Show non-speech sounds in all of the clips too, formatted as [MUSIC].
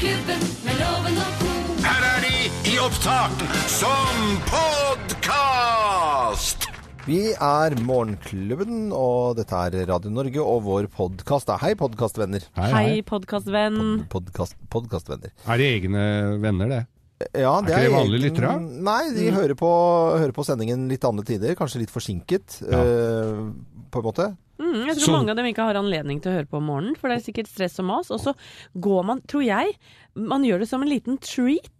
Morgenklubben med loven og co. Her er de i opptak som podkast! Vi er Morgenklubben, og dette er Radio Norge og vår podkast. Hei, podkastvenner. Hei, podkastvenn. Pod, podcastvenner. Er det egne venner, det? Ja, det Er ikke det vanlige lyttere? Nei, de hører, på, hører på sendingen litt andre tider. Kanskje litt forsinket, eh, på en måte. Mm, jeg tror Så- mange av dem ikke har anledning til å høre på om morgenen, for det er sikkert stress og mas. Og så går man, tror jeg, man gjør det som en liten treat.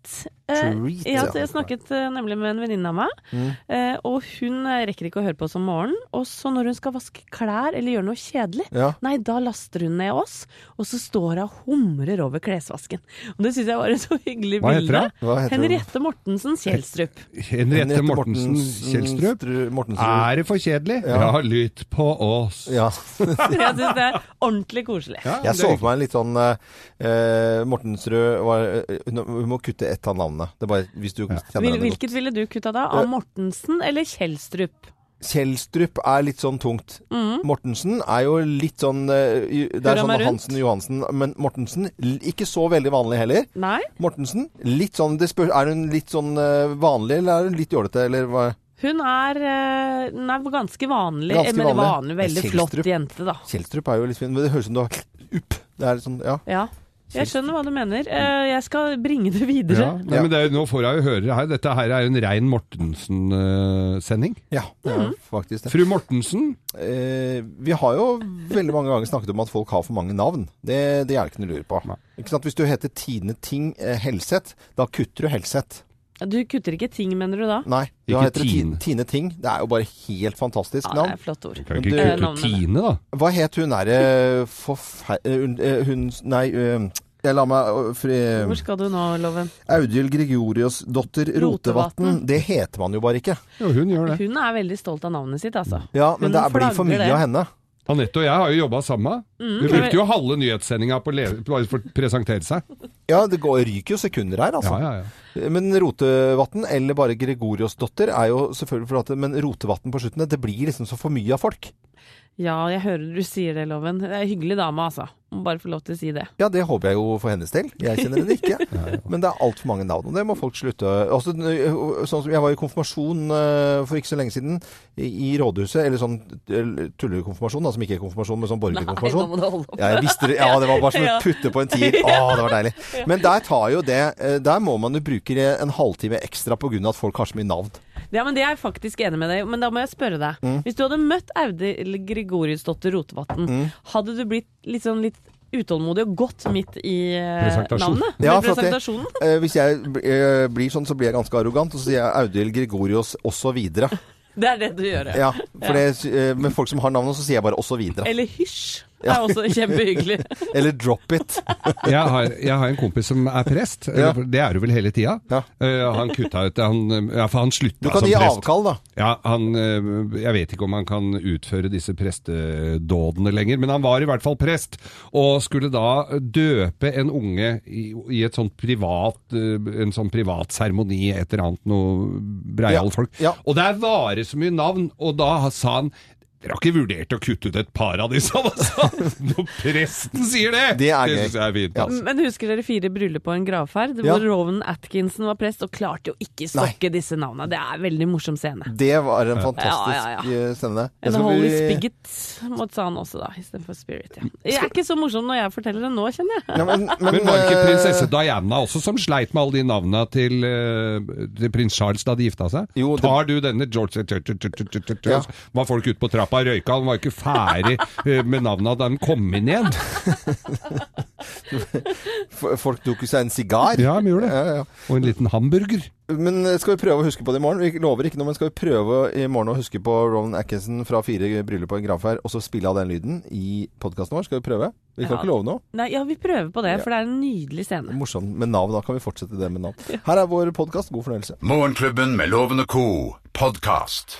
Eh, Treat, ja, ja. jeg snakket eh, nemlig med en venninne av meg, Mm. eh, og hun rekker ikke å høre på oss om morgenen. Og så når hun skal vaske klær eller gjøre noe kjedelig, Ja. nei, da laster hun ned oss, og så står hun og humrer over klesvasken. Og det syns jeg var et så hyggelig Hva bilde. hun? Hva heter hun? Henriette Mortensen Kjelstrup. Henriette Mortensen Kjelstrup. Mortensen. Er det for kjedelig? Ja. Ja, lytt på oss. Ja. [LAUGHS] Jeg syns det er ordentlig koselig. Ja, Jeg så for meg en litt sånn uh, Mortensrud var, Hun må kutte ett av navnene. Det bare godt. hvilket ville du kutta da? Av Mortensen eller Kjelstrup? Kjelstrup er litt sånn tungt. Mm. Mortensen er jo litt sånn eh, Det er sånn Hansen og Hansen Johansen, men Mortensen ikke så veldig vanlig heller. Nei. Mortensen, litt sånn det spør, Er hun litt sånn eh, vanlig, eller er hun litt jålete, eller hva? Hun er, eh, hun er ganske vanlig, Ganske men vanlig. vanlig. Veldig Men flott jente, da. Kjelstrup er jo litt fin, men det høres ut som du har Upp. Det er litt sånn, ja. Ja. Jeg skjønner hva du mener. Eh, Jeg skal bringe det videre. Ja, nei, men det er, nå får jeg jo høre det her. Dette her er en rein Mortensen-sending. Ja, det er faktisk det. Fru Mortensen, Eh, vi har jo veldig mange ganger snakket om at folk har for mange navn. Det, det er det ikke noe lurer på. Ikke sant? Hvis du heter Tine Ting eh, Helseth, da kutter du Helseth. Du kutter ikke ting, mener du da? Nei, du Ikke heter Tine. Tine. Ting. Det er jo bare helt fantastisk Ja, det er flott ord. kan Men ikke du- kutte Navnet. Tine, da. Hva het hun derre forfer... Hun Nei, jeg la meg fri, Hvor skal du nå, Loven? Audhild Gregoriosdotter Rotevatn. Det heter man jo bare ikke. Jo, hun gjør det. Hun er veldig stolt av navnet sitt, altså. Ja, men Hun det er- blir for mye det. av henne. Anette og jeg har jo jobba sammen. Mm, Vi brukte jo halve nyhetssendinga på å presentere seg. Ja, det går, ryker jo sekunder her, altså. Ja, ja, ja. Men Rotevatn, eller bare Gregoriosdotter, er jo selvfølgelig for at Men Rotevatn på slutten, det blir liksom så for mye av folk. Ja, jeg hører du sier det, Loven. Det er en hyggelig dame, altså. Må bare få lov til å si det. Ja, det håper jeg jo for hennes del. Jeg kjenner henne ikke. [LAUGHS] Men det er altfor mange navn, og det må folk slutte Også, øh, sånn som Jeg var i konfirmasjon øh, for ikke så lenge siden i rådhuset. Eller sånn øh, tullekonfirmasjon, da, som ikke er konfirmasjon, men sånn borgerlig konfirmasjon. må du holde opp. Ja, jeg visste det. Ja, det var bare som å putte på en tier. Å, det var deilig. [LAUGHS] Men der tar jo det Der må man jo bruke en halvtime ekstra pga. at folk har så mye navn. Ja, men Det er jeg faktisk enig med deg Men da må jeg spørre deg. Mm. Hvis du hadde møtt Audhild Gregoriusdotter Rotevatn, Mm. hadde du blitt litt sånn litt utålmodig og gått midt i eh, navnet? Ja, Med for at det- presentasjonen? Eh, hvis jeg eh, blir sånn, så blir jeg ganske arrogant, og så sier jeg Audhild Gregorios osv. [LAUGHS] Det er det du gjør, Ja, ja, for det, eh, med folk som har navnet, så sier jeg bare osv. Eller hysj. Det er også kjempehyggelig. [LAUGHS] Eller drop it. [LAUGHS] Jeg har, jeg har en kompis som er prest. Ja. Det er du vel hele tida. Ja. Uh, han kutta ut han, ja, for han slutta Du kan gi prest. avkall, da. Ja, han, eh, Jeg vet ikke om han kan utføre disse prestedådene lenger, men han var i hvert fall prest. Og skulle da døpe en unge i, i et sånt privat, eh, en sånn privat seremoni, et eller annet noe breiale folk. ja. Og der var det så mye navn, og da sa han dere har ikke vurdert å kutte ut et par av disse, altså? Når presten sier det! Det er gøy. synes jeg er fint. Ja. Altså. Men husker dere Fire bryllup på en gravferd? Ja. Hvor Rowan Atkinson var prest og klarte jo ikke stokke disse navnene. Det er en veldig morsom scene. Det var en fantastisk Ja, ja, eh, scene. En holy bli- spigot, måtte sa han også da, istedenfor spirit. Ja. Jeg er ikke så morsom når jeg forteller det nå, kjenner jeg. Ja, men, men, Men var ikke eh, prinsesse Diana også som sleit med alle de navnene til, eh, til prins Charles da de gifta seg? Jo, det- Tar du denne George Ja. Var folk ute på trappa og røyka? Han var ikke ferdig eh, med navnet da han kom inn igjen. Folk tok seg en sigar. Ja, de gjorde det. Ja, ja. Og en liten hamburger. Men eh, skal vi prøve å huske på det i morgen? Vi lover ikke noe, men skal vi prøve i morgen å huske på Roland Atkinson fra Fire bryllup på en gravferd, og så spille av den lyden i podkasten vår? Skal vi prøve? Vi kan Ja. ikke love noe. Nei, ja, vi prøver på det, Ja. for det er en nydelig scene. Morsomt med navn. Da kan vi fortsette det med navn. Her er vår podkast. God fornøyelse. Morgenklubben med Lovende og Co. podkast.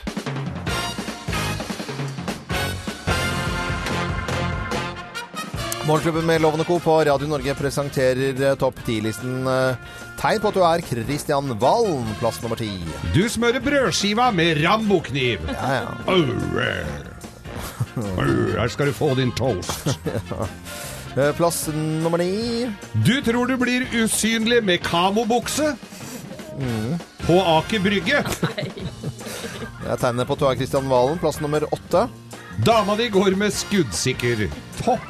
Morgenklubben med Lovende Co. på Radio Norge presenterer eh, topp 10-listen eh, tegn på at du er Christian Valen, plass nummer ti. Du smører brødskiva med Rambo-kniv. Ja, ja. Eh. Her skal du få din toast. [LAUGHS] Eh, Plass nummer ni. Du tror du blir usynlig med kamobukse? På Aker Brygge. [LAUGHS] Det er tegnet på er Kristian Valen. Plass nummer åtte. Dama di går med skuddsikker topp.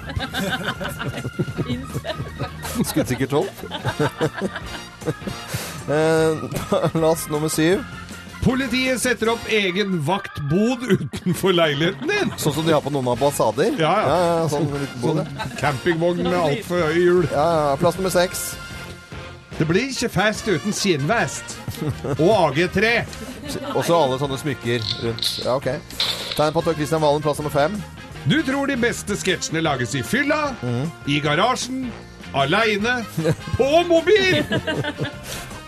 [LAUGHS] Skuddsikker 12. Last [LAUGHS] Plass nummer syv. Politiet setter opp egen vaktbod utenfor leiligheten din. Sånn som de har på noen ambassader. Ja, ja. ja, ja sånn sånn. Campingvogn med altfor høye hjul. ja, ja. Plass nummer seks. Det blir ikke fest uten skinnvest. Og AG3. Også alle sånne smykker rundt. Ja, ok. Tegn på Tua Kristian Valen. Plass nummer fem. Du tror de beste sketsjene lages i fylla, i garasjen, aleine, [LAUGHS] på mobil! [LAUGHS]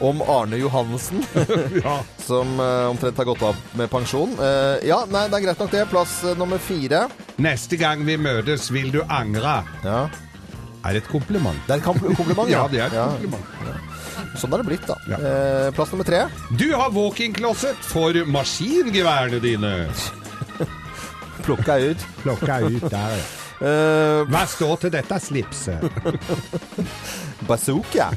Om Arne Johannessen, [LAUGHS] Ja. som eh, omtrent har gått av med pensjon. Eh, ja, nei, det er greit nok det. Plass eh, nummer fire. Neste gang vi møtes, vil du angre. Ja. Er et kompliment. Det er et kom- kompliment, Ja, det er et ja. kompliment. Sånn er det blitt, da. Ja. Eh, plass nummer tre. Du har walk-in-closet for maskingeværene dine. [LAUGHS] Plukka ut. Klokka er ut der, ja. [LAUGHS] Eh, Hva står til dette slipset? [LAUGHS] bazooka.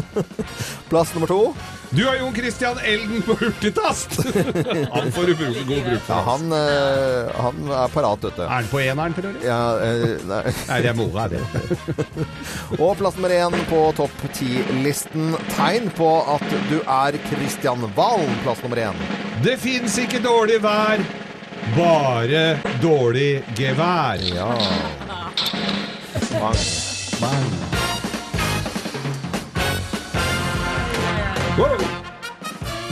[LAUGHS] Plass nummer to. Du har Jon Christian Elden på hurtigtast! [LAUGHS] Han får du bruke god bruk Ja, for. ja, han, eh, han er parat, vet du. Er han på eneren, tror du? Ja, eh, nei. [LAUGHS] Nei, det er mora, det. Og plass nummer én på topp ti-listen. Tegn på at du er Christian Valen. Plass nummer én. Det fins ikke dårlig vær, bare dårlig gevær. Ja. Mang. Wow.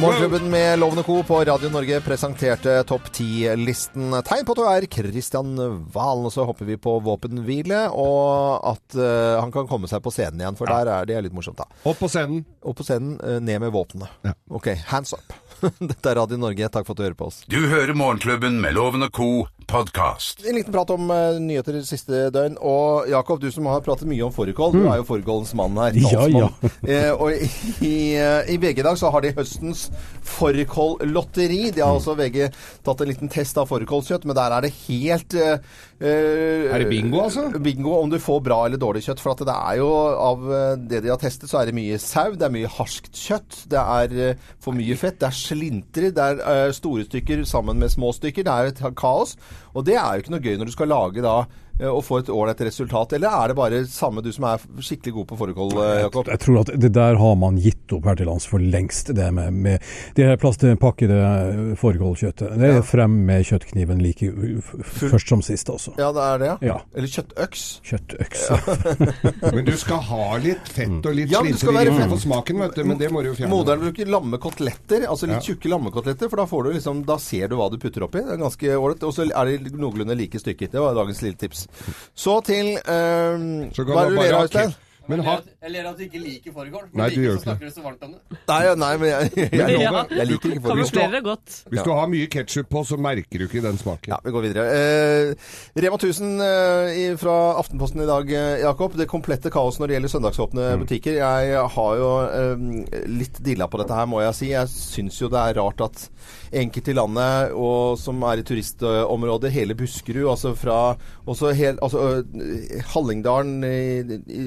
Morgenklubben med Lovende Co. på Radio Norge presenterte topp ti-listen. Tegn på at du er Christian Valen. Og så hopper vi på våpenhvile, og at uh, han kan komme seg på scenen igjen. For der er det litt morsomt, da. Opp på scenen. Opp på scenen, eh, ned med våpenet. Ja. OK, hands up. [LAUGHS] Dette er Radio Norge. Takk for at du hører på oss. Du hører Morgenklubben med Loven og Co. podkast. En liten prat om uh, nyheter siste døgn. Og Jakob, du som har pratet mye om fårikål. Du er jo fårikålens mann her. Ja, Ja, eh, og i, eh, i VG i dag så har de høstens fårikållotteri. De har også VG tatt en liten test av fårikålkjøtt, men der er det helt eh, eh, Er det bingo, altså? Bingo om du får bra eller dårlig kjøtt. For at det er jo av eh, det de har testet, så er det mye sau, det er mye harskt kjøtt, det er eh, for mye fett, det er slintrer, det er eh, store stykker sammen med små stykker. Det er jo et kaos. Og det er jo ikke noe gøy når du skal lage da og få et ålreit resultat. Eller er det bare samme du som er skikkelig god på fårikål, eh, Jakob? Jeg tror at det der har man gitt opp her til lands for lengst, det med, med det her plastpakkede fårikålkjøttet. Det er Ja. frem med kjøttkniven like først som sist, altså. Ja, det er det, ja. Ja. Eller kjøttøks. Kjøttøks, ja. [LAUGHS] Men du skal ha litt fett og litt Ja, du det skal slintrer være fett. for smaken, vet du. Men det må du jo fjerne. Moderen bruker lammekoteletter, altså litt Ja. tjukke lammekoteletter, for da, får du liksom, da ser du hva du putter oppi. Det er ganske ålreit. Og så er de noenlunde like stykker. Det var dagens lille tips. Så til eh, Så kan Hva er det du ler av, Øystein? Men Jeg ha ler at- Jeg du ikke liker fårikål. Nei, du gjør ikke snakker du så varmt om det. Nei, ja, nei, men jeg, jeg, [LAUGHS] jeg, Ja. jeg liker ikke fårikål. Hvis, det. Hvis du har mye ketsjup på, så merker du ikke den smaken. Ja, vi går videre. Eh, Rema 1000 eh, fra Aftenposten i dag, eh, Jakob. Det komplette kaos når det gjelder søndagsåpne butikker. Jeg har jo eh, litt dilla på dette her, må jeg si. Jeg syns jo det er rart at enkelte i landet, og som er i turistområdet, hele Buskerud, altså fra også hel, altså, øh, Hallingdalen i, i,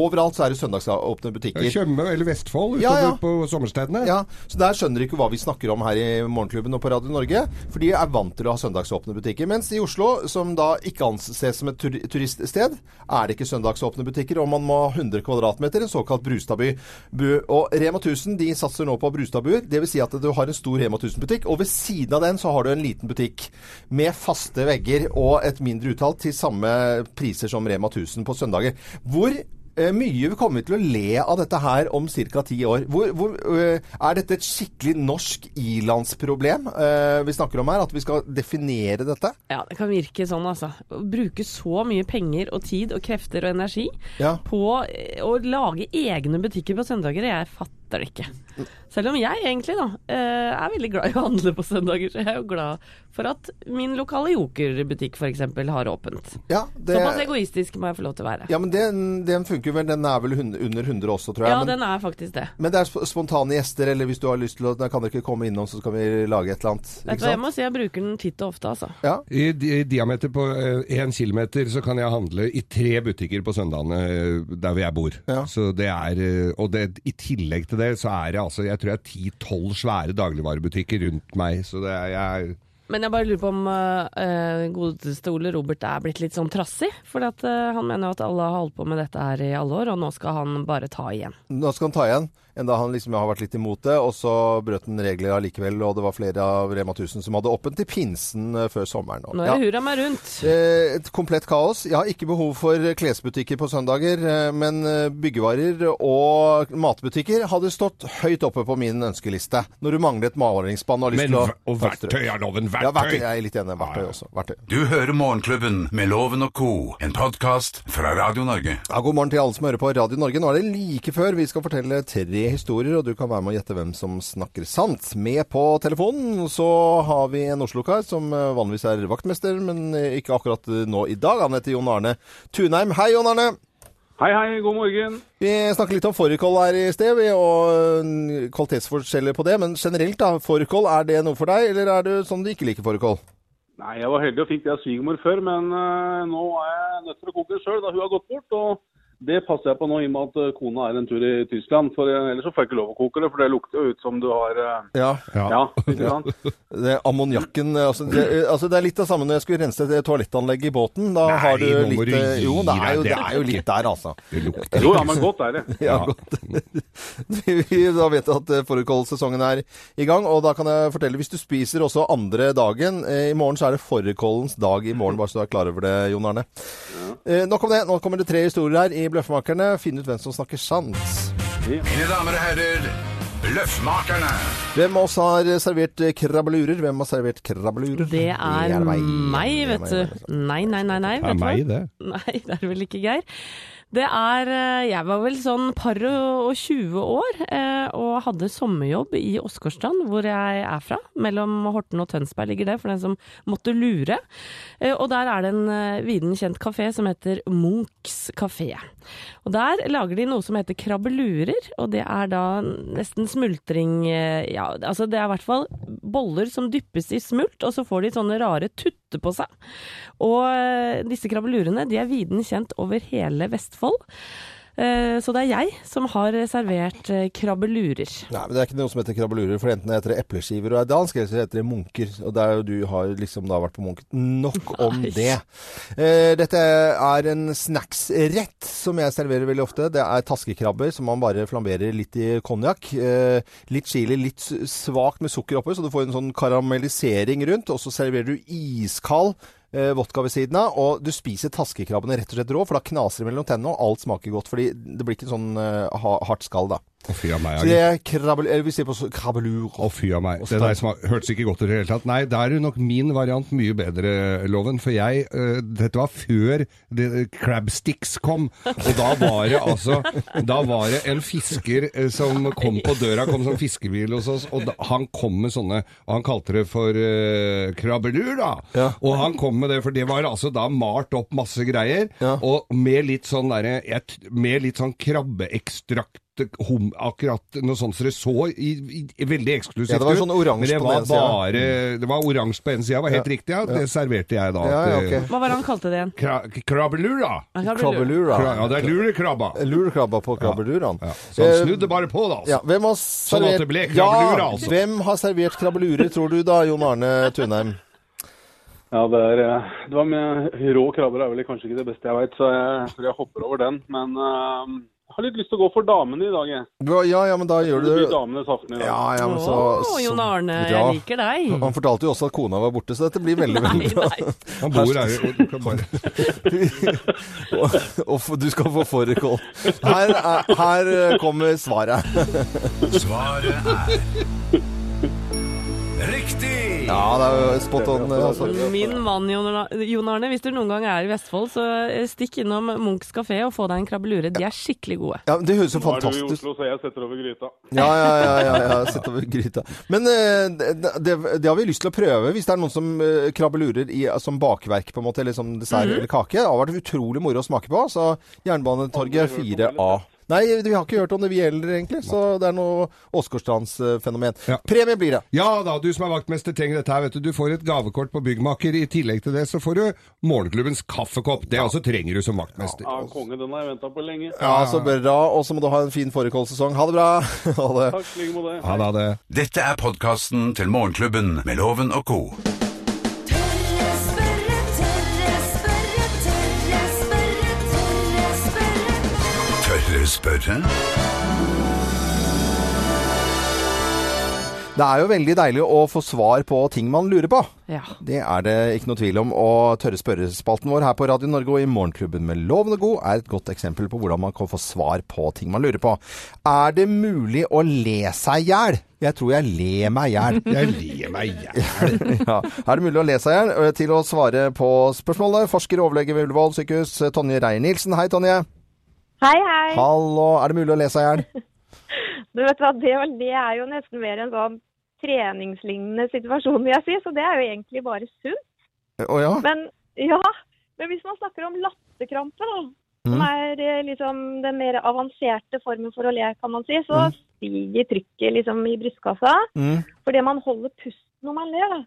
Overalt så er det søndagsåpne butikker. Tjøme eller Vestfold utover Ja, ja. på sommerstedene. Ja, så Der skjønner de ikke hva vi snakker om her i Morgenklubben og på Radio Norge. For de er vant til å ha søndagsåpne butikker. Mens i Oslo, som da ikke anses som et tur turiststed, er det ikke søndagsåpne butikker. Og man må ha 100 kvadratmeter, en såkalt Brustadby. Og Rema 1000 de satser nå på Brustadbuer. Dvs. Si at du har en stor Rema 1000-butikk, og ved siden av den så har du en liten butikk med faste vegger og et mindre utall til samme priser som Rema 1000 på søndager. Hvor Eh, Mye kommer vi til å le av dette her om ca. ti år. Hvor, hvor, øh, er dette et skikkelig norsk ilandsproblem øh, vi snakker om her? At vi skal definere dette? Ja, det kan virke sånn, altså. Å bruke så mye penger og tid og krefter og energi Ja. på eh, å lage egne butikker på søndager, jeg fatter fatter det ikke. Selv om jeg egentlig da eh, er veldig glad i å handle på søndager, så jeg er jo glad for at min lokale Joker-butikk f.eks. har åpent. Ja, det, Såpass egoistisk må jeg få lov til å være. ja, men den, den funker vel. Den er vel under 100 også, tror jeg. Ja, men, den er faktisk det. men det er spontane gjester, eller hvis du har lyst til å Da kan dere ikke komme innom, så skal vi lage et eller annet. Vet du hva, jeg må si jeg bruker den titt og ofte, altså. Ja. I, i diameter på én kilometer så kan jeg handle i tre butikker på søndagene eh, der hvor jeg bor. Ja. Så det er, eh, og det, i tillegg til det så er det altså, jeg tror jeg er ti-tolv svære dagligvarebutikker rundt meg. Så det er, jeg Men jeg bare lurer på om uh, godeste Ole Robert er blitt litt sånn trassig. For at, eh, han mener jo at alle har holdt på med dette her i alle år, og nå skal han bare ta igjen. Nå skal han ta igjen. Enda han liksom har vært litt imot det, og så brøt han regler allikevel. Og det var flere av Rema 1000 som hadde åpent til pinsen eh, før sommeren. Og- Nå er det hurra meg rundt. Eh, Et komplett kaos. Jeg har ikke behov for klesbutikker på søndager, eh, men byggevarer og matbutikker hadde stått høyt oppe på min ønskeliste. Når du mangler et malingsspann og har lyst til å og verktøy er loven. Ja, verktøy. Verktøy! Jeg er litt enig. Verktøy Ja, ja. også. Verktøy. Du hører Morgenklubben med Loven og co., en podkast fra Radio Norge. Ja, god morgen til alle som hører på Radio Norge. Nå er det like før vi skal fortelle tre historier, og du kan være med å gjette hvem som snakker sant. Med på telefonen så har vi en Oslo-kar som eh, vanligvis er vaktmester, men eh, ikke akkurat eh, nå i dag. Han heter Jon Arne Tunheim. Hei, Jon Arne! Hei, hei, god morgen. Vi snakket litt om fårikål her i sted, og kvalitetsforskjeller på det. Men generelt, da. Fårikål, er det noe for deg, eller er du sånn du ikke liker fårikål? Nei, jeg var heldig og fikk det av svigermor før, men uh, nå er jeg nødt til å koke det sjøl da hun har gått bort. og det passer jeg på nå i og med at eh, kona er en tur i Tyskland. for eh, Ellers så får jeg ikke lov å koke det, for det lukter jo ut som du har Ja. Ja. Ja, ikke sant? [LAUGHS] Det Ammoniakken altså, det, altså, det er litt det samme når jeg skulle rense et toalettanlegg i båten. Da Nei, har du litt du eh, Jo, det er jo, det er jo litt der, altså. Det lukter Jo, ja, men godt er det. Ja, godt. [LAUGHS] Da vet du at eh, fårikålsesongen er i gang, og da kan jeg fortelle Hvis du spiser også andre dagen eh, I morgen så er det fårikålens dag i morgen, bare så du er klar over det, Jon Arne. Ja. nok om det. Nå kommer det tre historier her i Bløffmakerne. Finn ut hvem som snakker sant. Mine damer og herrer, Løffmakerne. Hvem av oss har servert krabbelurer? Hvem har servert krabbelurer? Det er meg, Det er vet meg, du. Nei, nei, nei. nei Det er meg, det. [LAUGHS] Nei, det er vel ikke Geir. Det er eh, Jeg var vel sånn par og 20 år eh, og hadde sommerjobb i Åsgårdstrand, hvor jeg er fra. Mellom Horten og Tønsberg ligger det, for den som måtte lure. Eh, Og der er det en viden kjent kafé som heter Munchs kafé. Og der lager de noe som heter krabbelurer, og det er da nesten smultring Ja, altså det er i hvert fall boller som dyppes i smult, og så får de sånne rare tutter på seg. Og eh, disse krabbelurene de er viden kjent over hele Vestfold. Eh, Så det er jeg som har servert eh, krabbelurer. Nei, men det er ikke noe som heter krabbelurer, for enten heter det epleskiver og er dansk, eller så heter det munker. Og der du har liksom da vært på munk. Nok om Nei. det. Eh, dette er en snacksrett som jeg serverer veldig ofte. Det er taskekrabber som man bare flamberer litt i konjakk. Litt chili, litt svakt med sukker oppi, så du får en sånn karamellisering rundt. Og så serverer du iskald eh, vodka ved siden av, og du spiser taskekrabbene rett og slett rå, for da knaser det mellom tennene, og alt smaker godt. Fordi det blir ikke sånn eh, hardt skall, da. Å, fy av meg. Så Agnes. det er krabbel... Eller vi sier på så- krabbelur. Å, fy av meg. Det der som har, hørtes ikke godt ut i det hele tatt. Nei, da er nok min variant mye bedre, Loven. For jeg øh, Dette var før det, crab sticks kom. Og da var det altså Da var det en fisker øh, som kom på døra, kom som fiskebil hos oss, og da, han kom med sånne Og han kalte det for øh, krabbelur, da. Ja. Og han kom med det, for det var altså da malt opp masse greier, Ja. og med litt sånn derre jeg t- Med litt sånn krabbeekstrakt hum, akkurat noe sånt som det så i, i, i veldig eksklusivt Ja, det var sånn oransje på den sida. bare Det var oransje på en sida, var helt riktig. Ja. Det serverte jeg da. Ja, ja, til- Hva var det han kalte det igjen? Kra, krabbelura. da. Kra, ja, det er lurekrabba. Lurkrabba på krabbeluraen. Ja. Så han snudde bare på, da. altså. Ja, hvem har Sånn at det ble krabbelura, ja, altså. Hvem har servert krabbelurer, tror du da, Jon Arne Tunheim? Ja, det er eh, det var med Rå krabber er vel kanskje ikke det beste jeg veit, så jeg tror jeg hopper over den. Men eh, jeg har litt lyst til å gå for damene i dag, jeg. Ja, ja, men da gjør Det du blir damenes aften i dag. Ja, ja, men så, Å, Jon Arne, bra. jeg liker deg. Han fortalte jo også at kona var borte, så dette blir veldig, [LAUGHS] veldig bra. nei. Han bor her og du kan bare [LAUGHS] og, og du skal få fårikål. Her, er- her kommer svaret. Svaret er Riktig! Ja, det er jo spot on. Altså. Min mann Jon Arne- hvis du noen gang er i Vestfold, så eh, stikk innom Munchs kafé og få deg en krabbelure. De er skikkelig gode. Ja, Det høres jo fantastisk Nå er du i Oslo, så jeg setter over gryta. Ja, ja, ja. ja, ja. setter over gryta. Men eh, det, det, det har vi lyst til å prøve, hvis det er noen som uh, krabbelurer i, som bakverk, på en måte, eller som dessert eller kake. Det har vært utrolig moro å smake på. Så Jernbanetorget 4A. Nei, vi har ikke hørt om det vi heller, egentlig. Så det er noe Åsgårdstrandsfenomen. Ja. Premie blir det. Ja da, du som er vaktmester trenger dette her, vet du. Du får et gavekort på Byggmaker. I tillegg til det så får du Morgenklubbens kaffekopp. Det også trenger du som vaktmester. Ja, konge, den har jeg venta på lenge. Ja, så bra. Og så må du ha en fin fårikålsesong. Ha det bra. [LAUGHS] Ha det. Takk like måte. Ha det. Dette er podkasten til Morgenklubben med Loven og co. spørre. Det er jo veldig deilig å få svar på ting man lurer på. Ja. Det er det ikke noe tvil om. Og Tørre spørrespalten vår her på Radio Norge og i Morgenklubben med Lovende God er et godt eksempel på hvordan man kan få svar på ting man lurer på. Er det mulig å le seg i hjel? Jeg tror jeg ler meg i hjel. Jeg ler meg i hjel. [LAUGHS] ja. Er det mulig å le seg i hjel? Eh, Til å svare på spørsmålet, forsker og overlege ved Ullevål sykehus, Tonje Reier-Nielsen. Hei, Tonje. Hei, hei. Hallo. Er det mulig å le seg i hjel? [LAUGHS] Du vet hva, det, det er jo nesten mer en sånn treningslignende situasjon, vil jeg si. Så det er jo egentlig bare sunt. Å ja? Men ja, men hvis man snakker om latterkrampe, da, som Mm. er eh, liksom den mer avanserte formen for å le, kan man si, så Mm. stiger trykket liksom i brystkassa. Mm. Fordi man holder pusten når man ler. da.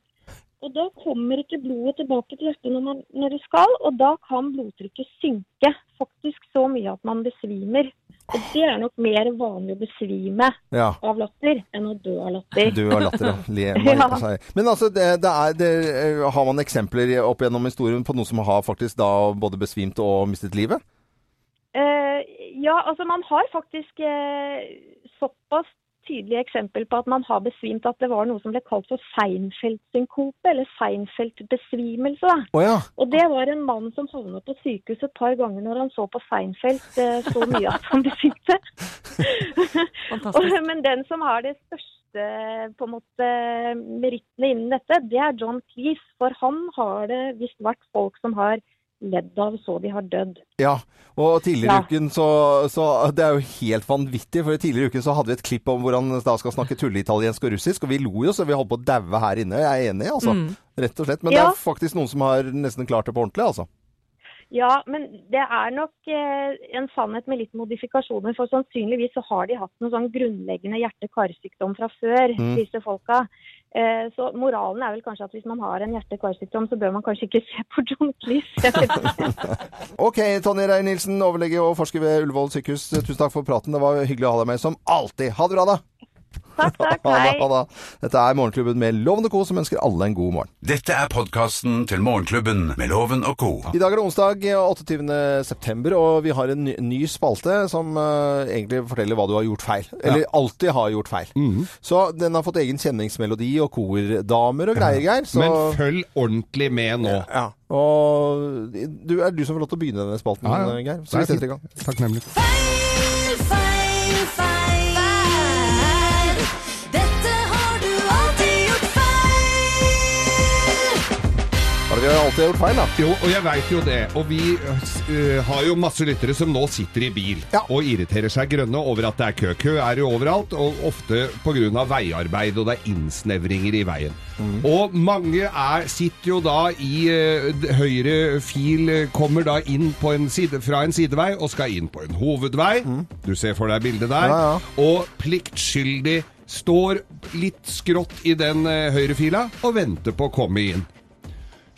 Og da kommer ikke blodet tilbake til hjertet når, man, når det skal, og da kan blodtrykket synke. Faktisk så mye at man besvimer. Og det er nok mer vanlig å besvime Ja. av latter enn å dø av latter. Dø av latter, ja. [LAUGHS] Ja. Men altså, det, det er, det, eh, har man eksempler opp gjennom historien på noen som har faktisk da både besvimt og mistet livet? Eh, ja, altså man har faktisk eh, såpass tydelig eksempel på at man har besvimt at det var noe som ble kalt for Seinfeld-synkope, eller Seinfeld-besvimelse. Oh, ja. Og det var en mann som havnet på sykehus et par ganger når han så på Seinfeld eh, så mye at han besvimte. [LAUGHS] Men den som har det største på en måte merittene innen dette, det er John Cleese. For han har det visst vært folk som har ledd av så de har dødd. Ja, og tidligere i Ja. uken så, så Det er jo helt vanvittig, for tidligere i uken så hadde vi et klipp om hvor han da skal snakke tulleitaliensk og russisk, og vi lo jo så vi holdt på å daue her inne. Jeg er enig, altså. Rett og slett. Men det Ja. er faktisk noen som har nesten klart det på ordentlig, altså. Ja, men det er nok eh, en sannhet med litt modifikasjoner. For sannsynligvis så har de hatt noe sånn grunnleggende hjerte-karsykdom fra før, Mm. disse folka. Eh, så moralen er vel kanskje at hvis man har en hjerte-karsykdom, så bør man kanskje ikke se på [LAUGHS] ikke. Ok, Tonje Reier Nilsen, overlege og forsker ved Ullevål sykehus. Tusen takk for praten. Det var hyggelig å ha deg med som alltid. Ha det bra, da. Takk, [LAUGHS] takk. Hei. ha det. Dette er Morgenklubben med Loven og Co. som ønsker alle en god morgen. Dette er podkasten til Morgenklubben med Loven og co. I dag er det onsdag 28. september, og vi har en ny, ny spalte som uh, egentlig forteller hva du har gjort feil. Eller alltid har gjort feil. Mhm. Så den har fått egen kjenningsmelodi og kordamer og greier, Geir. Så, Men følg ordentlig med nå. ja. Og du er du som får lov til å begynne denne spalten, Ja, ja. Geir. Så vi setter i gang. Takknemlig. Feil, Har jo alltid gjort feil, da? Jo, og jeg veit jo det. Og vi uh, har jo masse lyttere som nå sitter i bil Ja. og irriterer seg grønne over at det er kø. Kø er jo overalt, og ofte pga. veiarbeid, og det er innsnevringer i veien. Og mange er, sitter jo da i uh, høyre fil, øh, kommer da inn på en side, fra en sidevei og skal inn på en hovedvei. Du ser for deg bildet der. Ja, ja. Og pliktskyldig står litt skrått i den høyre høyrefila og venter på å komme inn.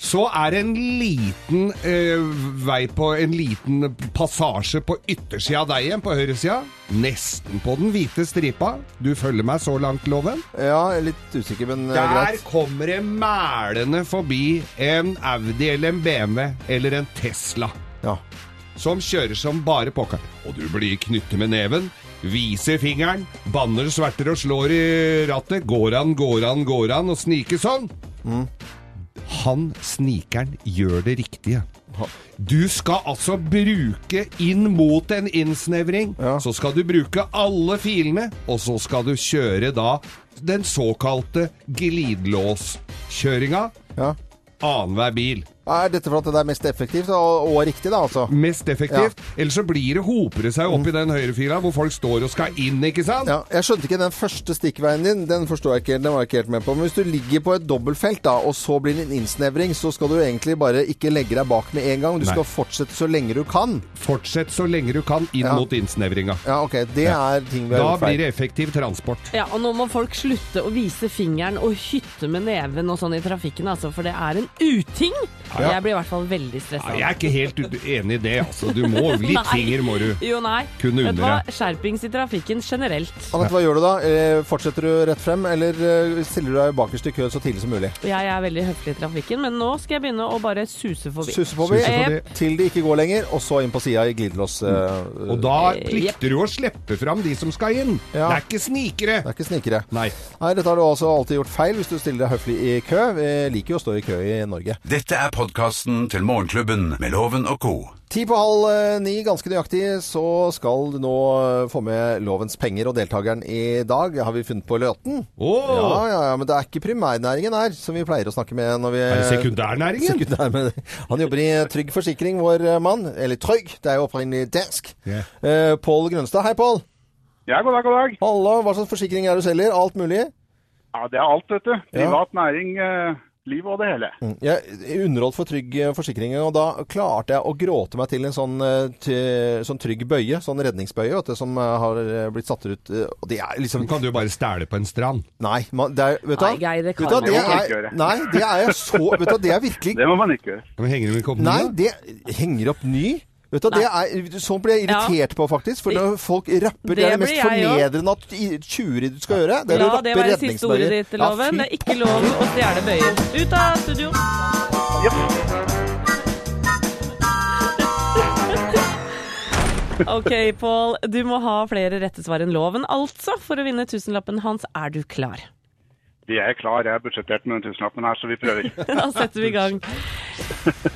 Så er det en liten øh, vei på en liten passasje på yttersida av deg igjen, på høyresida. Nesten på den hvite stripa. Du følger meg så langt, Loven? Ja, jeg er litt usikker, men eh, Der greit. Der kommer det mælende forbi en Audi eller en BMW eller en Tesla. Ja. Som kjører som bare pokker. Og du blir knyttet med neven, viser fingeren, banner, sverter og slår i rattet. Går han, går han, går han, og sniker sånn. Han snikeren gjør det riktige. Du skal altså bruke inn mot en innsnevring. Ja. Så skal du bruke alle filene, og så skal du kjøre da den såkalte glidelåskjøringa Ja. annenhver bil. Er dette for at det er mest effektivt og, og riktig, da, altså? Mest effektivt. Ellers så blir det hoper det seg opp i den høyrefila hvor folk står og skal inn, ikke sant? Ja, jeg skjønte ikke den første stikkveien din. Den forstår jeg ikke helt, den var jeg ikke helt med på. Men hvis du ligger på et dobbeltfelt, da, og så blir det en innsnevring, så skal du egentlig bare ikke legge deg bak med en gang. Du Nei. skal fortsette så lenge du kan. Fortsett så lenge du kan inn Ja. mot innsnevringa. Ja, ok. Det er ting vi har gjort Da blir det effektiv transport. Ja, og nå må folk slutte å vise fingeren og hytte med neven og sånn i trafikken, altså, for det er en uting. Ja. Jeg blir i hvert fall veldig Ja, jeg er ikke helt enig i det, altså. Du må [LAUGHS] Litt finger må du. Jo, nei. kunne Vet du hva? Skjerpings i trafikken generelt. Anette, hva gjør du da? Eh, Fortsetter du rett frem, eller eh, stiller du deg bakerst i køen så tidlig som mulig? Jeg er veldig høflig i trafikken, men nå skal jeg begynne å bare suse forbi. Suse forbi, suse forbi. til det ikke går lenger, og så inn på sida i glidelås. Mm. Og da Eh, plikter du å slippe fram de som skal inn. Ja. Det er ikke snikere. Det er ikke snikere. Nei. Nei, dette har du altså alltid gjort feil hvis du stiller deg høflig i kø. Vi liker jo å stå i kø i Norge. Dette er podkasten til Morgenklubben med Loven og co. Ti på halv eh, ni, ganske nøyaktig, så skal du nå eh, få med lovens penger og deltakeren i dag. Har vi funnet på løten? Oh. Ja, ja, ja, men det er ikke primærnæringen her, som vi pleier å snakke med når vi Er det sekundærnæringen? Sekundær, [LAUGHS] han jobber i Trygg Forsikring, vår eh, mann. Eller Trygg, det er jo opprinnelig dansk. Yeah. Uh, Pål Grønstad. Hei, Pål. Ja, god dag, god dag. Hallo, hva slags forsikring er det du selger? Alt mulig? Ja, det er alt, vet du. Ja. Næring, eh, liv og det hele. Mm. Jeg underholdt for Trygg eh, Forsikring, og da klarte jeg å gråte meg til en sånn, eh, til, sånn trygg bøye, sånn redningsbøye, vet du, som eh, har blitt satt ut. Og det er liksom kan du jo bare stæle på en strand. Nei, man, det er, vet du hva? Nei, Geir, det kan du du ikke gjøre. Nei, det er jeg så Vet du hva, det er virkelig [LAUGHS] Det må man ikke gjøre. Men henger du ikke opp Nei, det henger opp ny. Vet du, er, Sånn blir jeg irritert på, faktisk. For når folk rapper, det, Det er det mest fornedrende at i- tjuveri du skal gjøre. Det er La å rappe redningsbøyer. ditt, Loven. Ja, det er ikke lov å stjele bøyer. Ut av studio! [LAUGHS] Ok, Pål. Du må ha flere rette svar enn loven, altså, for å vinne tusenlappen hans. Er du klar? Vi er klar. Jeg har budsjettert med den tusenlappen her, så vi prøver. [LAUGHS] Da setter vi i gang.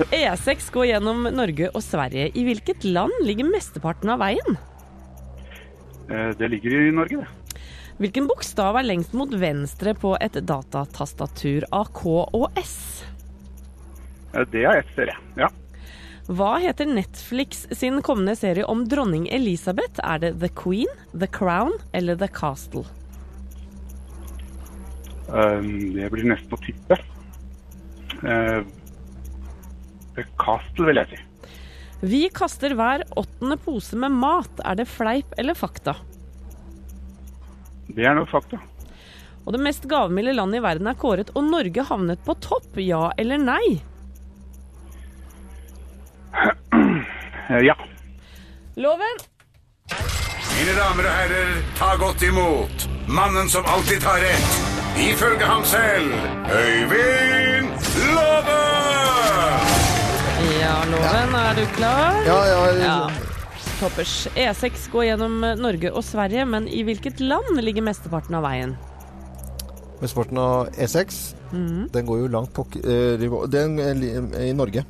E6 går gjennom Norge og Sverige. I hvilket land ligger mesteparten av veien? Eh, Det ligger i Norge, det. Hvilken bokstav er lengst mot venstre på et datatastatur av K og S? Eh, Det er ett serie, ja. Hva heter Netflix sin kommende serie om dronning Elisabeth? Er det The Queen, The Crown eller The Castle? Det blir nesten å tippe. Eh, Castle, vil jeg si. Vi kaster hver åttende pose med mat. Er det fleip eller fakta? Det er nok fakta. Og det mest gavmilde landet i verden er kåret, og Norge havnet på topp. Ja eller nei? [CLEARS THROAT] Eh, Ja. Loven! Mine damer og herrer, ta godt imot mannen som alltid tar rett, ifølge ham selv, Øyvind Låve! Ja, Loven, er du klar? Ja, ja, Ja. Toppers. E6 går gjennom Norge og Sverige, men i hvilket land ligger mesteparten av veien? Mesteparten av E6. Mhm. Den går jo langt på eh, Den er i Norge.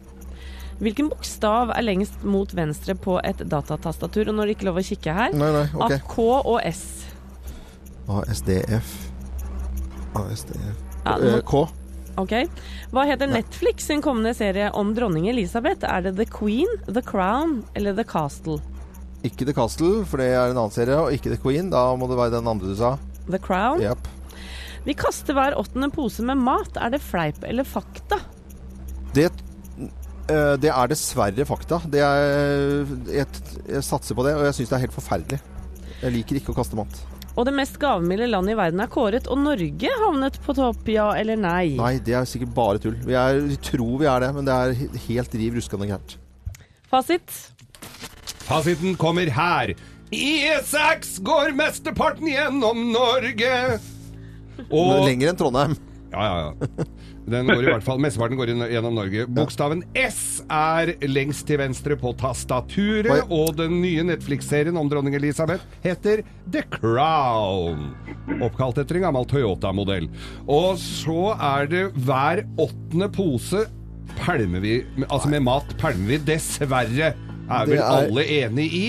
Hvilken bokstav er lengst mot venstre på et datatastatur? Og nå er det ikke lov å kikke her. Nei, nei, ok. At K og S. ASDF. ASDF. Ja, Eh. Ok. Hva heter Netflix sin kommende serie om dronning Elisabeth? Er det The Queen, The Crown eller The Castle? Ikke The Castle, for det er en annen serie, og ikke The Queen. Da må det være den andre du sa. The Crown? Yep. Vi kaster hver åttende pose med mat. Er det fleip eller fakta? Det, eh, det er dessverre fakta. Det er, jeg, jeg satser på det, og jeg syns det er helt forferdelig. Jeg liker ikke å kaste mat. Og det mest gavmilde landet i verden er kåret, og Norge havnet på topp, ja eller nei? Nei, det er sikkert bare tull. Vi, er, vi tror vi er det, men det er helt riv ruskende gærent. Fasit? Fasiten kommer her. I E6 går mesteparten gjennom Norge. Og Lenger enn Trondheim. Ja, ja, ja. [LAUGHS] Den går i hvert fall, Mesteparten går gjennom Norge. Bokstaven S er lengst til venstre på tastaturet, og den nye Netflix-serien om dronning Elisabeth heter The Crown. Oppkalt etter en gammel Toyota-modell. Og så er det hver åttende pose pælmer vi, altså med mat pælmer vi dessverre er vel alle enig i.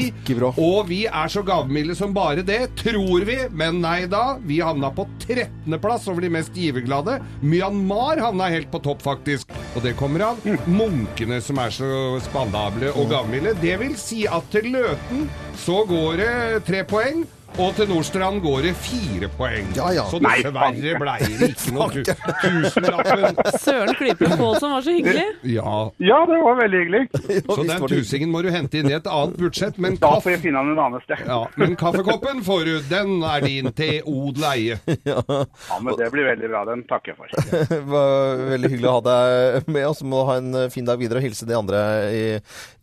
Og vi er så gavmilde som bare det, tror vi. Men nei da. Vi havna på 13.-plass over de mest giverglade. Myanmar havna helt på topp, faktisk. Og det kommer av munkene som er så spandable og gavmilde. Det vil si at til Løten så går det tre poeng. Og til Nordstrand går det fire poeng. Ja, ja. Så dessverre blei det ikke noe [LAUGHS] tu tusenlappen. Søren Klype Pålsson var så hyggelig. Ja, Ja, det var veldig hyggelig. [LAUGHS] så den tusingen må du hente inn i et annet budsjett. Men, Da får jeg finne en annen sted. ja, men kaffekoppen får du. Den er din til odel eie. [LAUGHS] Ja, men det blir veldig bra. Den takker jeg for. Det var veldig hyggelig å ha deg med oss. Må ha en fin dag videre og hilse de andre i,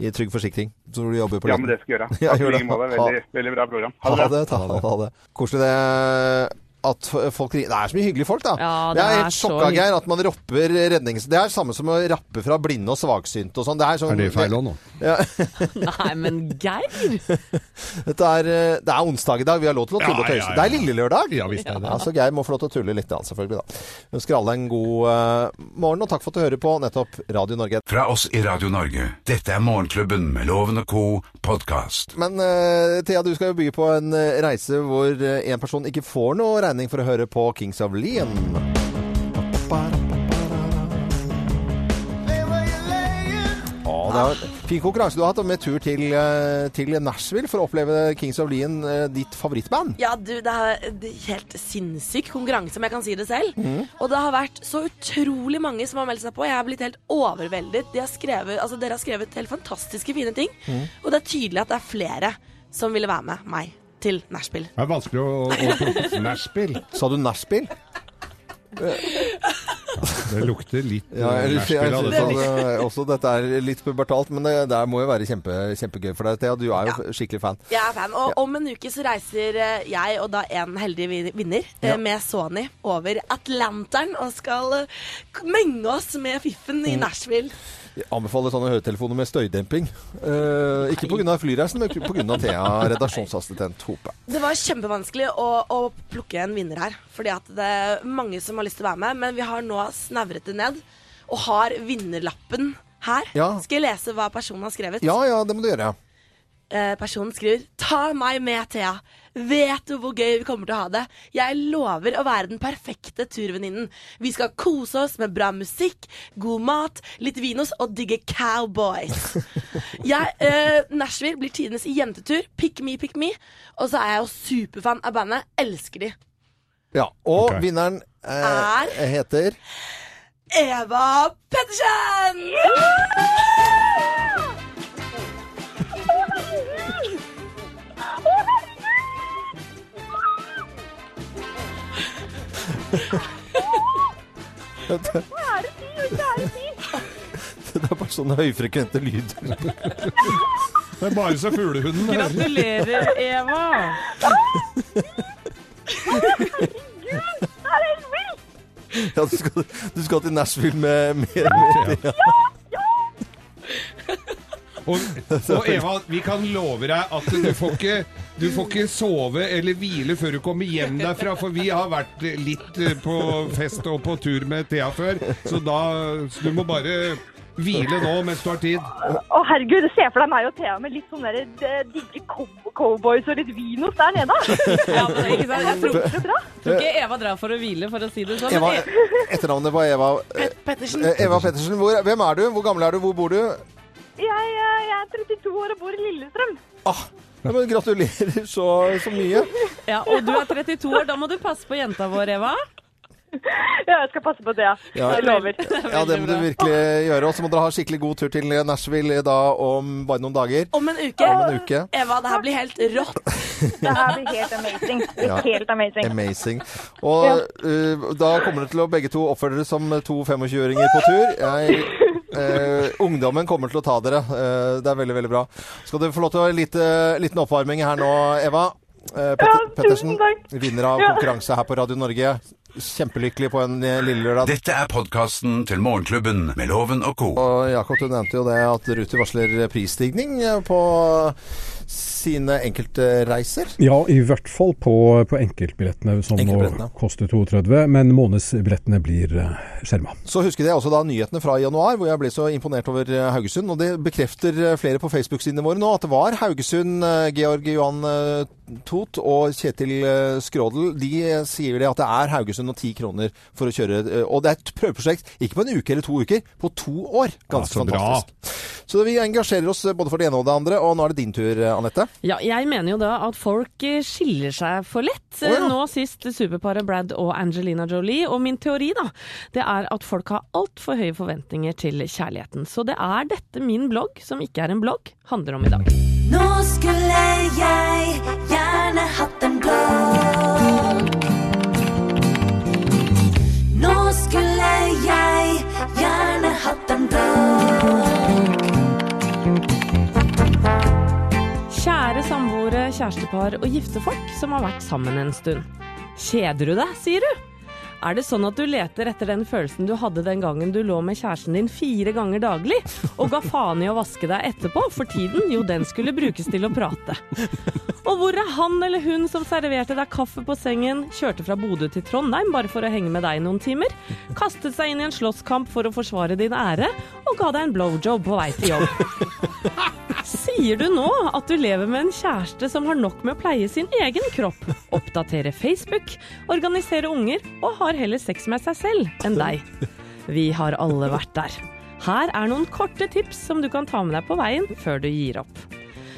i Trygg Forsikring. Så du jobber på Ja, men det skal jeg gjøre. Ja, Takk gjør i det. like måte. Veldig, veldig bra program. Ha Ha det bra. det. Ha det. Koselig det at folk ringer. Det er så mye hyggelige folk, da. Ja, det det er er helt sjokka. Geir, at man ropper rednings... Det er samme som å rappe fra blinde og svaksynte og sånn. Det er sånn Er det feil òg nå? Ja, [LAUGHS] Nei, men Geir! [LAUGHS] dette er, eh, det er onsdag i dag. Vi har lov til å tulle og Ja, ja, tøyse. ja. Det er lille lørdag. Ja visst er det. Ja, så Geir må få lov til å tulle litt, da, selvfølgelig. da. Ønsker alle en god uh, morgen, og takk for at du hører på nettopp Radio Norge. Fra oss i Radio Norge. Dette er Morgenklubben med Loven og co. podkast. Men uh, Thea, du skal jo by på en reise hvor en person ikke får noe regning for å høre på Kings of Leon. Det en fin konkurranse du har hatt med tur til, eh, til Nashville for å oppleve Kings of Leon, eh, ditt favorittband. Ja, du, det er det er helt sinnssyk konkurranse, om jeg kan si det selv. Mm. Og det har vært så utrolig mange som har meldt seg på. Jeg har blitt helt overveldet. De har skrevet, altså, dere har skrevet helt fantastiske fine ting. Mm. Og det er tydelig at det er flere som ville være med meg til Nashville. Det er vanskelig å, å plukke nachspiel. Sa du Nashville? Det lukter litt Ja, eh, nachspiel av at, eh, også dette er litt pubertalt, men det, det må jo være kjempe, kjempegøy for deg, Thea. Du er jo skikkelig fan. Jeg er fan. Og om en uke så reiser eh, jeg og da en heldig vinner eh, Ja. med Sony over Atlanteren og skal menge oss med fiffen Mm. i Nashville. Jeg anbefaler sånne høretelefoner med støydemping. Uh, ikke pga. flyreisen, men pga. Thea, redaksjonsassistent Hope. Det var kjempevanskelig å, å plukke en vinner her, fordi at det er mange som har lyst til å være med, men vi har nå snevret det ned, og har vinnerlappen her. Ja. Skal jeg lese hva personen har skrevet? Ja, ja, det må du gjøre. Uh, personen skriver Ta meg med, Thea. Vet du hvor gøy vi kommer til å ha det? Jeg lover å være den perfekte turvenninnen. Vi skal kose oss med bra musikk, god mat, litt vinos og digge cowboys. [LAUGHS] Jeg, eh, Nashville blir tidenes jentetur. Pick me, pick me. Og så er jeg jo superfan av bandet. Elsker de. Ja, Og okay. vinneren eh, heter Eva Pettersen! Det er bare sånne høyfrekvente lyder. Det er bare så fuglehunden hører. Gratulerer, Eva! Ja, du, skal, du skal til Nashville med, med, med ja. Og, og Eva, vi kan love deg at du får, ikke, du får ikke sove eller hvile før du kommer hjem derfra, for vi har vært litt eh, på fest og på tur med Thea før, så da så Du må bare hvile nå mens du har tid. Å herregud, se for deg meg og Thea med litt sånne der, eh, digge cowboys og litt vinos der nede. [LAUGHS] Ja, men ikke sant? Jeg tror, Så bra. tror ikke Eva drar for å hvile, for å si det sånn. Eva, etternavnet på Eva Pet Pettersen. eh, Eva Pettersen. Hvor, hvem er du? Hvor gammel er du? Hvor bor du? Jeg, eh, jeg er 32 år og bor i Lillestrøm. Ah, ja, men gratulerer så, så mye. [LAUGHS] Ja, og du er 32 år, da må du passe på jenta vår, Eva. Ja, jeg skal passe på det. Ja. Jeg lover. Ja, det må du virkelig gjøre. Og så må dere ha skikkelig god tur til Nashville da om bare noen dager. Om en uke. Om en uke. Eva, det her blir helt rått. [LAUGHS] Det her blir helt amazing. Ja. helt amazing. Amazing. Og uh, da kommer dere til å begge to oppføre dere som to 25-åringer på tur. Jeg, eh, ungdommen kommer til å ta dere. Eh, det er veldig, veldig bra. Skal du få lov til å ha en lite, liten oppvarming her nå, Eva? Eh, Pet Ja, tusen Pettersen, takk. vinner av konkurranse her på Radio Norge. Kjempelykkelig på en eh, lille lørdag. Dette er podkasten til Morgenklubben med Loven og co. Og Jakob, du nevnte jo det at Ruter varsler prisstigning eh, på sine enkeltreiser? Ja, i hvert fall på, på enkeltbillettene, som Enkeltbillettene. nå koster 32, men månedsbillettene blir uh, skjerma. Så husket jeg også da nyhetene fra januar, hvor jeg ble så imponert over eh, Haugesund. Og det bekrefter eh, flere på Facebook-sidene våre nå, at det var Haugesund, eh, Georg Johan eh, Tot og Kjetil eh, Skrådel. De eh, sier det at det er Haugesund og ti kroner for å kjøre. eh, Og det er et prøveprosjekt, ikke på en uke eller to uker, på to år. Ganske Ja, så bra. fantastisk. Så vi engasjerer oss eh, både for det ene og det andre. Og nå er det din tur, eh, Anette. Ja, jeg mener jo da at folk eh, skiller seg for lett. Oh, ja. Nå sist superparet Brad og Angelina Jolie. Og min teori, da, det er at folk har altfor høye forventninger til kjærligheten. Så det er dette min blogg, som ikke er en blogg, handler om i dag. Nå skulle jeg gjerne hatt kjærestepar og giftefolk som har vært sammen en stund. Kjeder du deg, sier du? Er det sånn at du leter etter den følelsen du hadde den gangen du lå med kjæresten din fire ganger daglig, og ga faen i å vaske deg etterpå, for tiden, jo, den skulle brukes til å prate. Og hvor er han eller hun som serverte deg kaffe på sengen, kjørte fra Bodø til Trondheim bare for å henge med deg noen timer, kastet seg inn i en slåsskamp for å forsvare din ære, og ga deg en blowjob på vei til jobb? Sier du nå at du lever med en kjæreste som har nok med å pleie sin egen kropp, oppdatere Facebook, organisere unger og har heller sex med seg selv enn deg? Vi har alle vært der. Her er noen korte tips som du kan ta med deg på veien før du gir opp.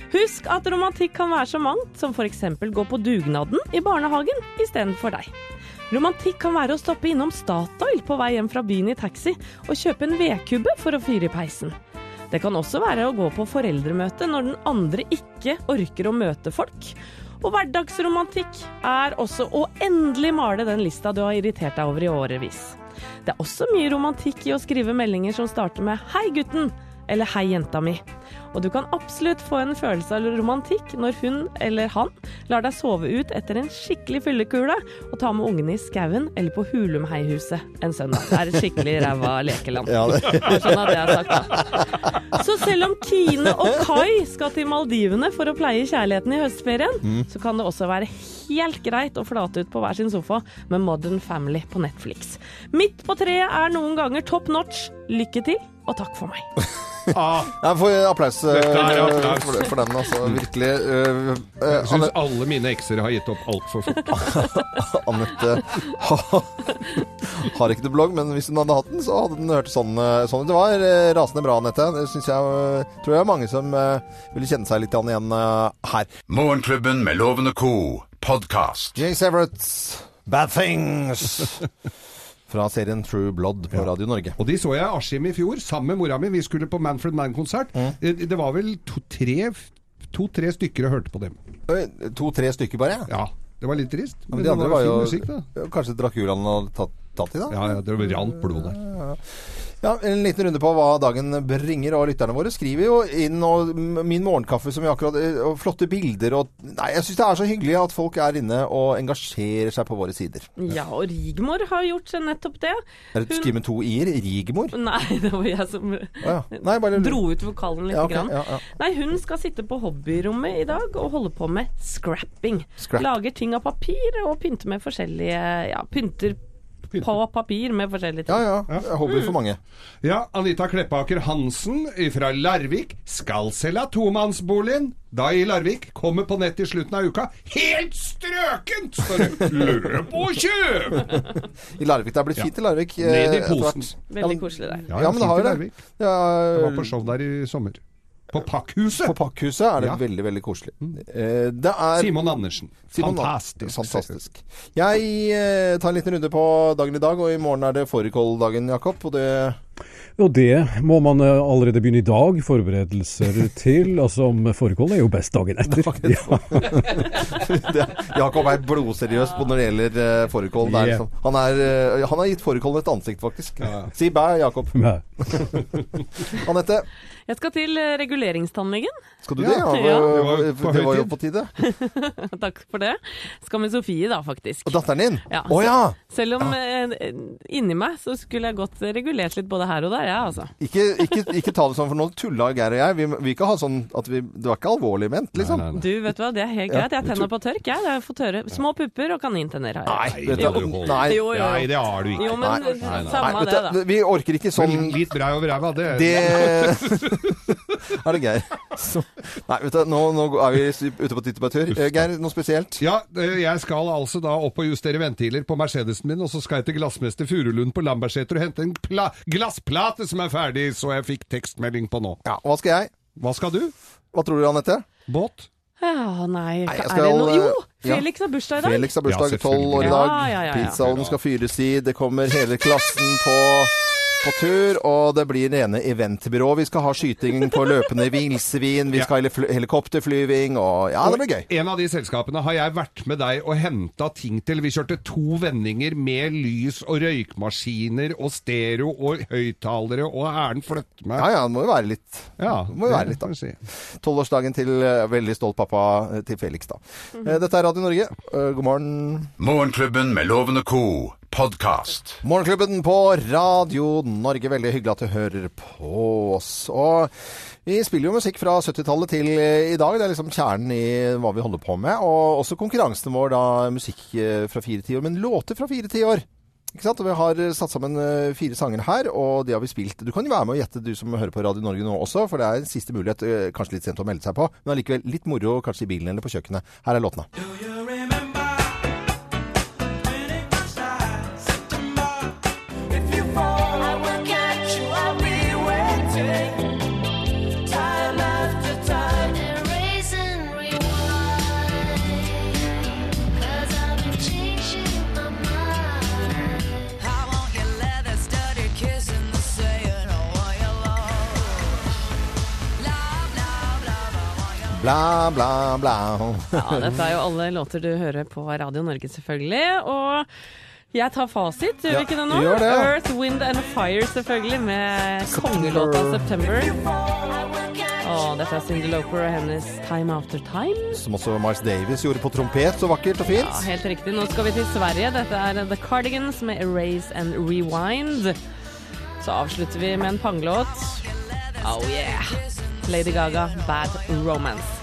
Husk at romantikk kan være så mangt som f.eks. gå på dugnaden i barnehagen istedenfor deg. Romantikk kan være å stoppe innom Statoil på vei hjem fra byen i taxi og kjøpe en vedkubbe for å fyre i peisen. Det kan også være å gå på foreldremøte når den andre ikke orker å møte folk. Og hverdagsromantikk er også å endelig male den lista du har irritert deg over i årevis. Det er også mye romantikk i å skrive meldinger som starter med 'Hei, gutten' eller 'Hei, jenta mi'. Og du kan absolutt få en følelse av romantikk når hun eller han lar deg sove ut etter en skikkelig fyllekule og ta med ungene i skauen eller på Hulumheihuset en søndag. Det er et skikkelig ræva lekeland. Ja, det- Sånn at har sagt da. Så selv om Kine og Kai skal til Maldivene for å pleie kjærligheten i høstferien, Mm. så kan det også være helt greit å flate ut på hver sin sofa med Modern Family på Netflix. Midt på treet er noen ganger top notch. Lykke til, og takk for meg. Jeg får applaus, eh, er applaus. For, for den, altså. Virkelig. eh, eh, Jeg syns Anne- alle mine ekser har gitt opp altfor fort. [LAUGHS] Anette ha, har ikke noe blogg, men hvis hun hadde hatt den, så hadde den hørt sånn, eh, sånn ut. Det var eh, rasende bra, Anette. Det syns jeg eh, tror jeg er mange som eh, ville kjenne seg litt igjen eh, her. Morgenklubben med Loven og Co. podkast. James Everett's Bad Things. [LAUGHS] Fra serien True Blood på Radio Norge. Og de så jeg Askim i fjor, sammen med mora mi. Vi skulle på Manfred Mann-konsert. Mm. Eh, Det var vel to-tre to-tre stykker og hørte på dem. To-tre stykker bare? Ja. Det var litt trist. Men Men de andre var var jo musikk. Kanskje Draculaen hadde tatt, tatt i, da? Ja, ja, det rant blod der. Ja, En liten runde på hva dagen bringer, og lytterne våre skriver jo inn og min morgenkaffe som vi akkurat og Flotte bilder og Nei, jeg syns det er så hyggelig at folk er inne og engasjerer seg på våre sider. Ja, og Rigmor har gjort nettopp det. Er det Skriv med to i-er? Rigmor? Nei, [LAUGHS] det var jeg som ja. Nei, bare- dro ut vokalen litt. Ja, okay, grann. ja, ja. Nei, hun skal sitte på hobbyrommet i dag og holde på med scrapping. Scrap. Lager ting av papir og pynter med forskjellige Ja, pynter på papir med forskjellige ting. Ja, ja. Hobby for mange. Ja, Anita Kleppaker Hansen fra Larvik skal selge tomannsboligen. Da i Larvik kommer på nett i slutten av uka. Helt strøkent, står det! [LAUGHS] Løp og kjøp! I Larvik. Det er blitt fint i Larvik. eh, Ned i posen. Veldig koselig der. Ja, Ja, men det har jo det. Ja, Jeg var på show der i sommer. På Pakkhuset. På Pakkhuset er det Ja. veldig, veldig koselig. Eh, Det er Simon Andersen. Simon Fantastisk. Fantastisk. Jeg eh, tar en liten runde på dagen i dag, og i morgen er det fårikåldagen, Jakob. Og det Og det må man eh, allerede begynne i dag, forberedelser til. Altså om fårikål er jo best dagen etter. [LAUGHS] Ja. [LAUGHS] Jakob er blodseriøs på når det gjelder forekål fårikål. Det er Yeah. Liksom, han, er, eh, han har gitt fårikålen et ansikt, faktisk. Si bæ, Jakob. [LAUGHS] Anette, Jeg skal til eh, reguleringstannlegen. skal du det? Ja, Ja. det, var det var jo på tide. Takk for det. Skal med Sofie, da, faktisk. Og datteren din? Ja. Å ja! Selv om eh, inni meg så skulle jeg godt regulert litt både her og der, jeg, altså. Ikke, ikke, ikke ta det sånn, for nå tulla Geir og jeg. Vi vi kan ha sånn at vi Det var ikke alvorlig ment, liksom. Du, vet du hva, det er helt Ja. greit. Jeg tenner på tørk, jeg. Det er fått tørre. Små pupper og kanintenner har jeg. nei. Jo, jo, jo. Nei, det har du ikke. Jo, men Nei, nei, nei. samme Nei, det, da. vi orker ikke sånn Men litt brei over ræva, det Det [LAUGHS] [LAUGHS] er det Geir. Så, nei, vet du, nå, nå er vi ute på tittebærtur. Eh, Geir, noe spesielt? Ja, eh, jeg skal altså da opp og justere ventiler på Mercedesen min, og så skal jeg til glassmester Furulund på Lambertseter og hente en pla glassplate som er ferdig, så jeg fikk tekstmelding på nå. Ja, Hva skal jeg? Hva skal du? Hva tror du, Anette? Båt? Ja, nei, Nei, skal, er det noe Jo! eh. Felix har bursdag i dag. Felix har bursdag Ja, tolv år i dag. Ja, ja, ja, ja. Pizzaovnen skal fyres i. Det kommer hele klassen på, på tur, og det blir rene eventbyrå. Vi skal ha skyting på løpende villsvin, vi skal ha heli- helikopterflyving, og ja, det blir gøy. En av de selskapene har jeg vært med deg og henta ting til. Vi kjørte to vendinger med lys og røykmaskiner og stereo og høyttalere, og æren flytte meg. Ja ja, det må jo være litt Ja, det må jo være litt, da. si. Tolvårsdagen til eh, veldig stolt pappa eh, til Felix, da. Eh, Dette er Radio Norge. God morgen. Morgenklubben med lovende co. podkast. Morgenklubben på Radio Norge. Veldig hyggelig at du hører på oss. Og vi spiller jo musikk fra 70-tallet til eh, i dag. Det er liksom kjernen i hva vi holder på med. Og også konkurransen vår, da musikk eh, fra fire tiår, men låter fra fire tiår. Ikke sant? Og Vi har eh, satt sammen fire sanger her, og de har vi spilt. Du kan jo være med og gjette, du som hører på Radio Norge nå også, for det er en siste mulighet, kanskje litt sent å melde seg på, men allikevel litt moro kanskje i bilen eller på kjøkkenet. Her er låtene. Bla, bla, bla. Ja, dette er jo alle låter du hører på Radio Norge, selvfølgelig. Og jeg tar fasit, gjør Ja, vi ikke det nå? gjør det. Earth, Wind and Fire, selvfølgelig, med kongelåta 'September'. Og dette er Cyndi Loper og hennes 'Time After Time'. Som også Mars Davis gjorde på trompet, så vakkert og fint. Ja, helt riktig. Nå skal vi til Sverige. Dette er The Cardigans med 'Erase and Rewind'. Så avslutter vi med en panglåt. Oh yeah! Lady Gaga, 'Bad Romance'.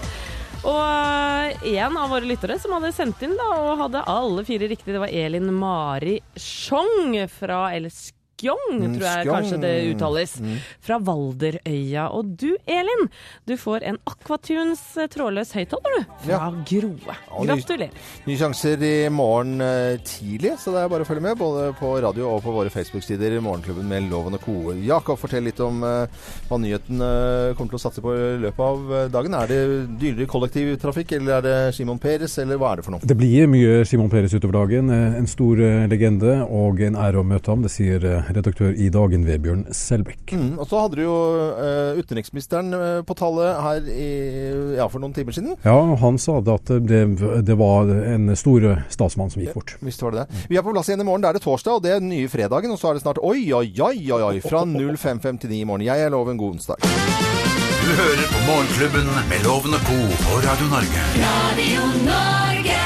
Og en av våre lyttere som hadde sendt inn da, og hadde alle fire riktig, det var Elin Mari Schjong fra eller Skjong, Mm, tror jeg kanskje det uttales. Mm. Fra Valderøya. Og du, Elin, du får en Aquatunes eh, trådløs høyttaler, du. Fra Groe. Gratulerer. Nye sjanser i morgen eh, tidlig, så det er bare å følge med. Både på radio og på våre Facebook-sider. Morgenklubben med Loven og Co. Jakob, fortell litt om eh, hva nyheten kommer til å satse på i løpet av dagen. Er det dyrere kollektivtrafikk, eller er det Simon Peres, eller hva er det for noe? Det blir mye Simon Peres utover dagen. En stor legende og en ære å møte ham. Det sier redaktør i Dagen, Vebjørn Selbekk. Mm, og så hadde du jo uh, utenriksministeren eh, på tallet her i, ja, for noen timer siden. Ja, han sa det at det, det var en stor statsmann som gikk bort. Visst var det det. Vi er på plass igjen i morgen. Da er det torsdag, og det er den nye fredagen. Og så er det snart oi, oi, oi, oi, oi fra 05.59 i morgen. Jeg er Loven. God onsdag. Du hører på Morgenklubben med Loven og co. på Radio Norge. Radio Norge.